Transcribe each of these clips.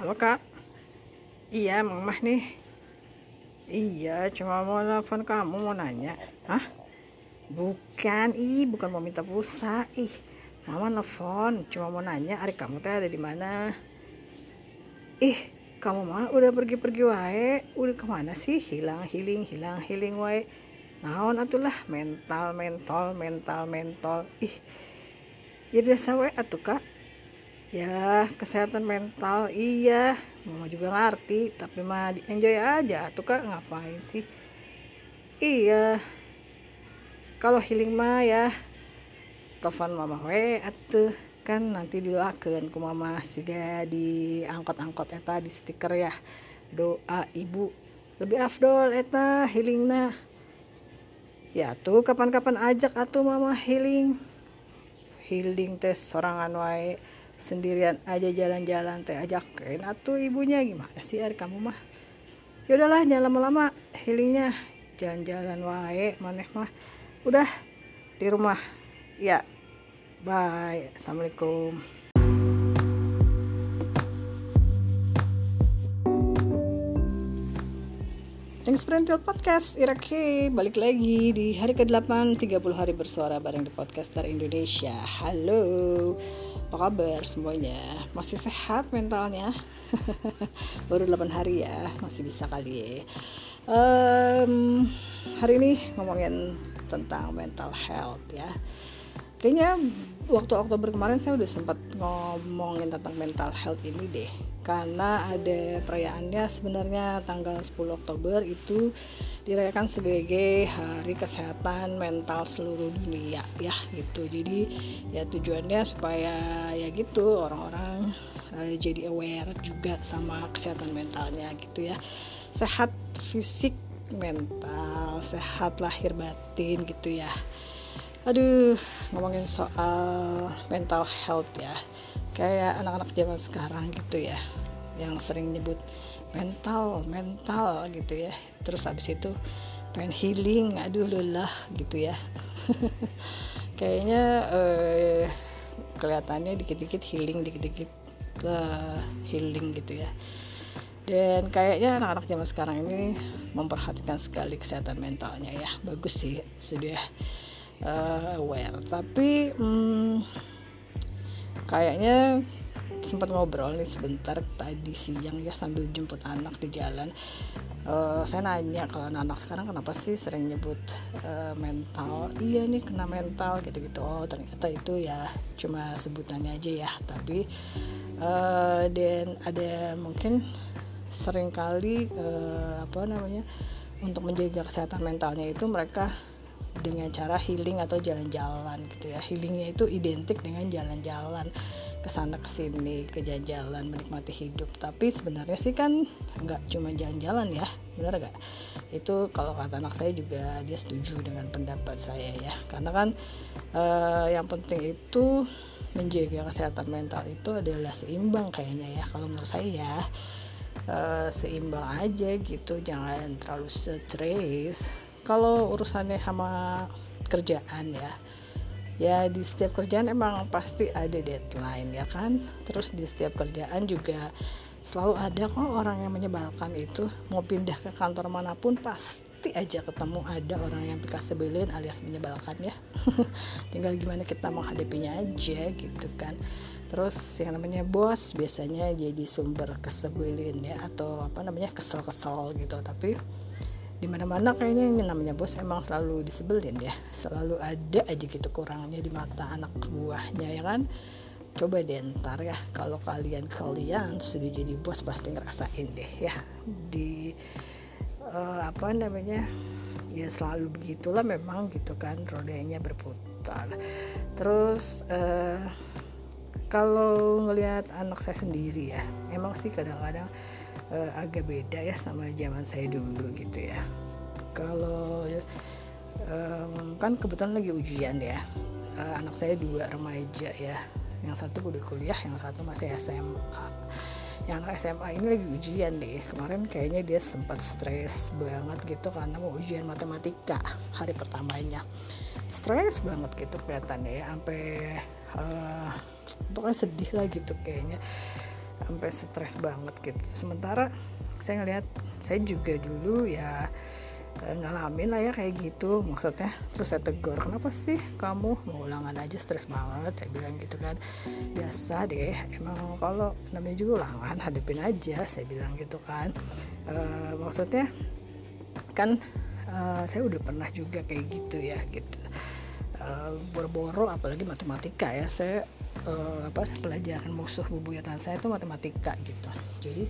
Halo kak. Iya mamah nih. Iya cuma mau telepon kamu mau nanya. Hah? Bukan ih bukan mau minta pulsa Ih. Mama nelfon cuma mau nanya Ari kamu teh ada di mana? Ih kamu mah udah pergi-pergi wae. Udah ke mana sih? Hilang healing hilang healing wae. Naon atulah mental mental mental mental Ih ya biasa wae atuh kak ya kesehatan mental iya. Mama juga ngerti tapi mah enjoy aja. Tuh kak ngapain sih? Iya. Kalau healing mah ya telepon mama we atuh. Kan nanti didoakan ku mama siga di angkot-angkot eta di stiker ya. Doa ibu. Lebih afdol eta healing nah ya tuh kapan-kapan ajak atuh mama healing. Healing tes sorangan wae sendirian aja jalan-jalan teh ajakin atuh ibunya gimana sih hari kamu mah? Ya udahlah jangan lama-lama healingnya. Jalan-jalan wae maneh mah. Udah di rumah. Ya bye. Assalamualaikum Thanks Sprintil Podcast Irake balik lagi di hari ke-8 30 hari bersuara bareng di podcaster Indonesia. Halo apa kabar semuanya? Masih sehat mentalnya? Baru 8 hari ya masih bisa kali ya. Um, hari ini ngomongin tentang mental health ya. Kayaknya waktu Oktober kemarin saya udah sempat ngomongin tentang mental health ini deh. Karena ada perayaannya sebenarnya tanggal 10 Oktober itu dirayakan sebagai hari kesehatan mental seluruh dunia ya gitu. Jadi ya tujuannya supaya ya gitu orang-orang uh, jadi aware juga sama kesehatan mentalnya gitu ya. Sehat fisik mental sehat lahir batin gitu ya aduh ngomongin soal mental health ya. Kayak anak-anak zaman sekarang gitu ya yang sering nyebut mental mental gitu ya. Terus habis itu pengen healing aduh lelah gitu ya. Kayaknya eh, kelihatannya dikit-dikit healing dikit-dikit uh, healing gitu ya. Dan kayaknya anak-anak zaman sekarang ini memperhatikan sekali kesehatan mentalnya ya. Bagus sih sudah uh, aware. Tapi hmm, kayaknya sempat ngobrol nih sebentar tadi siang ya sambil jemput anak di jalan. Uh, saya nanya kalau anak, sekarang kenapa sih sering nyebut uh, mental? Iya nih kena mental gitu-gitu. Oh ternyata itu ya cuma sebutannya aja ya. Tapi uh, dan ada mungkin sering kali uh, apa namanya untuk menjaga kesehatan mentalnya itu mereka dengan cara healing atau jalan-jalan gitu ya. Healingnya itu identik dengan jalan-jalan ke sana ke sini ke jalan-jalan menikmati hidup. Tapi sebenarnya sih kan nggak cuma jalan-jalan ya benar gak itu kalau kata anak saya juga dia setuju dengan pendapat saya ya. Karena kan uh, yang penting itu menjaga kesehatan mental itu adalah seimbang kayaknya ya. Kalau menurut saya ya uh, seimbang aja gitu. Jangan terlalu stres kalau urusannya sama kerjaan ya ya di setiap kerjaan emang pasti ada deadline ya kan? Terus di setiap kerjaan juga selalu ada kok orang yang menyebalkan itu. Mau pindah ke kantor mana pun pasti aja ketemu ada orang yang pika sebelin alias menyebalkan ya. Tinggal gimana kita menghadapinya aja gitu kan. Terus yang namanya bos biasanya jadi sumber kesebelin ya atau apa namanya kesel-kesel gitu. Tapi di mana-mana kayaknya yang namanya bos emang selalu disebelin ya. Selalu ada aja gitu kurangnya di mata anak buahnya ya kan? Coba deh ntar ya kalau kalian kalian sudah jadi bos pasti ngerasain deh ya. Di uh, apa namanya? Ya selalu begitulah memang gitu kan rodanya berputar. Terus uh, kalau ngelihat anak saya sendiri ya emang sih kadang-kadang uh, agak beda ya sama zaman saya dulu gitu ya. Kalau um, kan kebetulan lagi ujian ya. Uh, anak saya dua remaja ya. Yang satu udah kuliah yang satu masih SMA yang anak SMA ini lagi ujian deh kemarin kayaknya dia sempat stres banget gitu karena mau ujian matematika hari pertamanya. Stres banget gitu kelihatannya ya sampai uh, pokoknya sedih lah gitu kayaknya sampai stres banget gitu. Sementara saya ngelihat saya juga dulu ya eh, ngalamin lah ya kayak gitu. Maksudnya terus saya tegur kenapa sih kamu mau ulangan aja? Stres banget saya bilang gitu kan. Biasa deh emang kalau namanya juga ulangan hadapin aja saya bilang gitu kan. E, maksudnya kan uh, saya udah pernah juga kayak gitu ya gitu. Uh, boro-boro apalagi matematika ya saya uh, apa pelajaran musuh bubuyutan saya itu matematika gitu. Jadi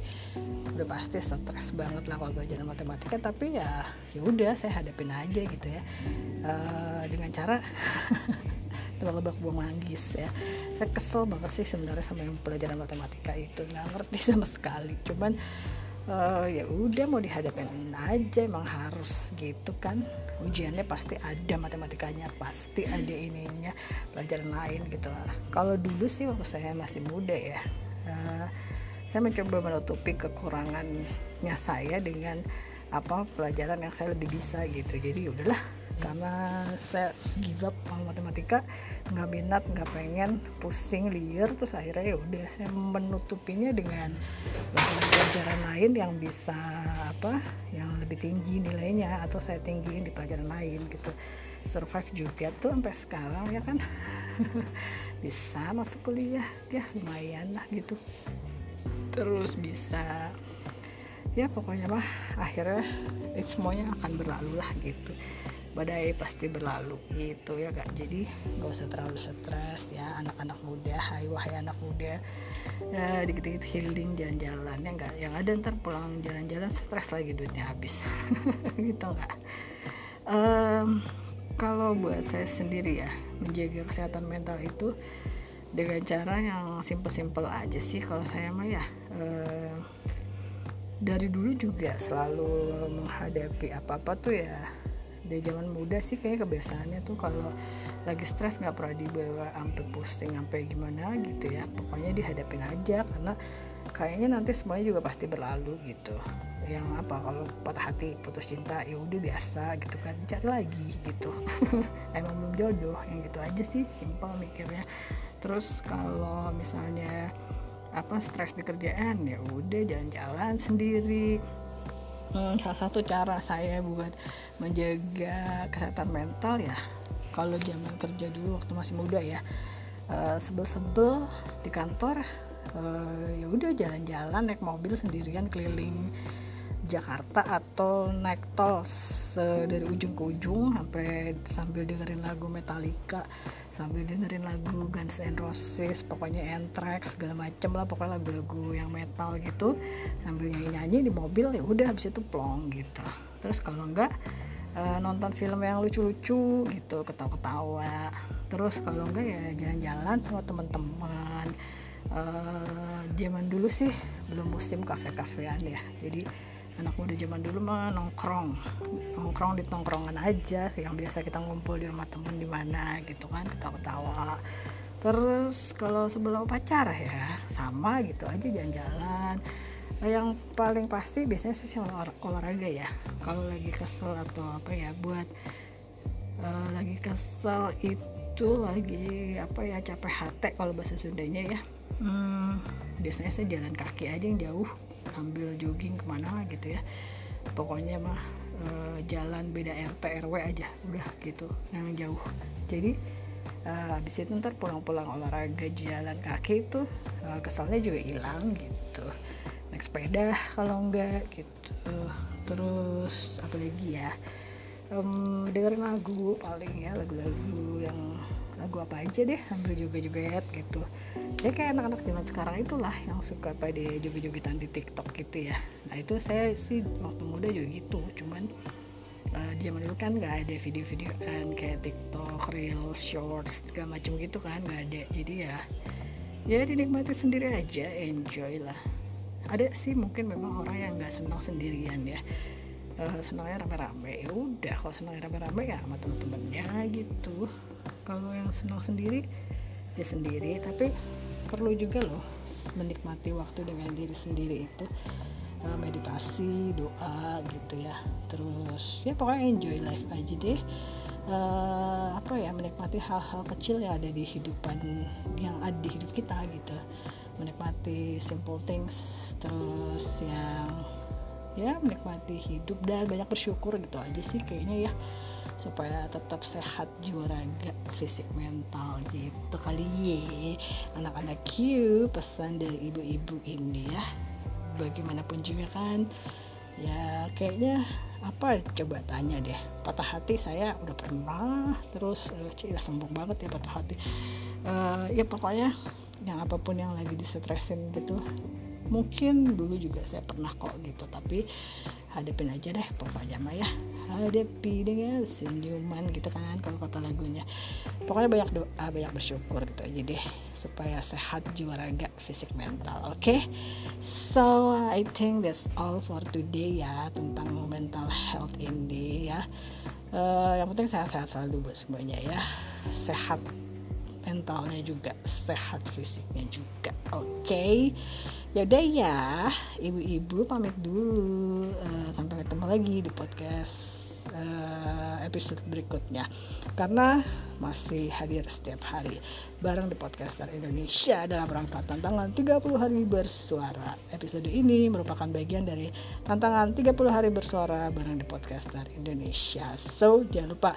udah pasti stres banget lah kalau belajar matematika tapi ya ya udah saya hadapin aja gitu ya. Uh, dengan cara tebak-tebak buang manggis ya. Saya kesel banget sih sebenarnya sama yang pelajaran matematika itu. Nggak ngerti sama sekali. Cuman uh, ya udah mau dihadapin aja emang harus gitu kan. Ujiannya pasti ada matematikanya pasti ada ininya pelajaran lain gitu kalau dulu sih waktu saya masih muda ya uh, saya mencoba menutupi kekurangannya saya dengan apa pelajaran yang saya lebih bisa gitu. Jadi ya udahlah karena saya give up sama matematika nggak minat nggak pengen pusing liar terus akhirnya ya udah saya menutupinya dengan lain yang bisa apa yang lebih tinggi nilainya atau saya tinggiin di pelajaran lain gitu. Survive juga tuh sampai sekarang ya kan? Bisa masuk kuliah ya lumayan lah gitu. Terus bisa ya pokoknya mah akhirnya semuanya akan berlalu lah gitu badai pasti berlalu gitu ya kak. Jadi gak usah terlalu stres ya anak-anak muda hai wahai anak muda. Ya, dikit-dikit healing jalan-jalan ya enggak yang ada ntar pulang jalan-jalan stres lagi duitnya habis. Gitu enggak um, kalau buat saya sendiri ya menjaga kesehatan mental itu dengan cara yang simple-simple aja sih kalau saya mah ya. Um, dari dulu juga selalu menghadapi apa-apa tuh ya dari zaman muda sih kayak kebiasaannya tuh kalau lagi stres nggak pernah dibawa sampai pusing sampai gimana gitu ya. Pokoknya dihadapin aja karena kayaknya nanti semuanya juga pasti berlalu gitu. Yang apa kalau patah hati putus cinta ya udah biasa gitu kan. Cari lagi gitu. Emang belum jodoh yang gitu aja sih simpel mikirnya. Terus kalau misalnya apa stres di kerjaan ya udah jalan-jalan sendiri hmm, salah satu cara saya buat menjaga kesehatan mental ya kalau zaman kerja dulu waktu masih muda ya uh, sebel-sebel di kantor uh, ya udah jalan-jalan naik mobil sendirian keliling Jakarta atau naik tol dari ujung ke ujung sampai sambil dengerin lagu Metallica sambil dengerin lagu Guns N' Roses pokoknya Anthrax segala macem lah pokoknya lagu-lagu yang metal gitu. Sambil nyanyi-nyanyi di mobil ya udah habis itu plong gitu. Terus kalau enggak uh, nonton film yang lucu-lucu gitu ketawa-ketawa. Terus kalau enggak ya jalan-jalan sama teman-teman. Uh, zaman dulu sih belum musim kafe-kafean ya. Jadi anak muda zaman dulu mah nongkrong. Nongkrong di tongkrongan aja yang biasa kita ngumpul di rumah temen di mana gitu kan ketawa-ketawa. Terus kalau sebelum pacar ya sama gitu aja jalan-jalan. Yang paling pasti biasanya sih olah olahraga ya. Kalau lagi kesel atau apa ya buat uh, lagi kesel itu lagi apa ya capek hati kalau bahasa Sundanya ya. Hmm, biasanya saya jalan kaki aja yang jauh ambil jogging ke mana gitu ya. Pokoknya mah e, jalan beda RT RW aja udah gitu yang jauh. Jadi e, habis itu ntar pulang-pulang olahraga jalan kaki itu e, kesalnya juga hilang gitu. Naik sepeda kalau enggak gitu. Terus apa lagi ya? Um, dengerin lagu paling ya lagu-lagu yang lagu apa aja deh sambil juga joget gitu ya kayak anak-anak zaman sekarang itulah yang suka pada joget-jogetan di TikTok gitu ya. Nah itu saya sih waktu muda juga gitu cuman uh, zaman dulu kan nggak ada video-videoan kayak TikTok, Reels, Shorts segala macam gitu kan nggak ada. Jadi ya ya dinikmati sendiri aja enjoy lah. Ada sih mungkin memang orang yang nggak senang sendirian ya. Uh, senangnya rame-rame. Ya udah kalau senangnya rame-rame ya sama temen-temennya gitu. Kalau yang senang sendiri ya sendiri. Tapi perlu juga loh menikmati waktu dengan diri sendiri itu uh, meditasi doa gitu ya. Terus ya pokoknya enjoy life aja deh. Uh, apa ya menikmati hal-hal kecil yang ada di hidupan yang ada di hidup kita gitu. Menikmati simple things terus yang ya menikmati hidup dan banyak bersyukur gitu aja sih kayaknya ya supaya tetap sehat jiwa raga fisik mental gitu kali ya. Anak-anak Q pesan dari ibu-ibu ini ya. Bagaimanapun juga kan ya kayaknya apa coba tanya deh. Patah hati saya udah pernah terus uh, cik sombong banget ya patah hati. Uh, ya pokoknya yang apa pun yang lagi disetresin gitu mungkin dulu juga saya pernah kok gitu tapi hadapin aja deh pokoknya mah ya. Hadapi dengan senyuman gitu kan kalau kata lagunya. Pokoknya banyak doa banyak bersyukur gitu aja deh supaya sehat jiwa raga fisik mental oke? Okay? so I think that's all for today ya tentang mental health ini ya. Uh, yang penting sehat-sehat selalu buat semuanya ya. Sehat mentalnya juga sehat fisiknya juga oke okay? ya udah ya ibu-ibu pamit dulu uh, sampai ketemu lagi di podcast uh, episode berikutnya. Karena masih hadir setiap hari bareng di podcaster Indonesia dalam rangka tantangan 30 hari bersuara. Episode ini merupakan bagian dari tantangan 30 hari bersuara bareng di podcaster Indonesia. So jangan lupa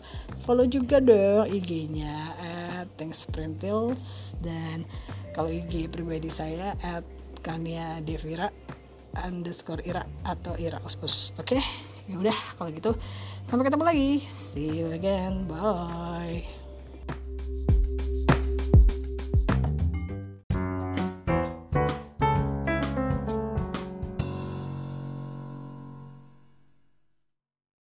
follow juga dong IG-nya at thanks dan kalau IG pribadi saya at Kania Devira underscore Ira atau Ira Oke, okay? ya udah kalau gitu sampai ketemu lagi. See you again. Bye.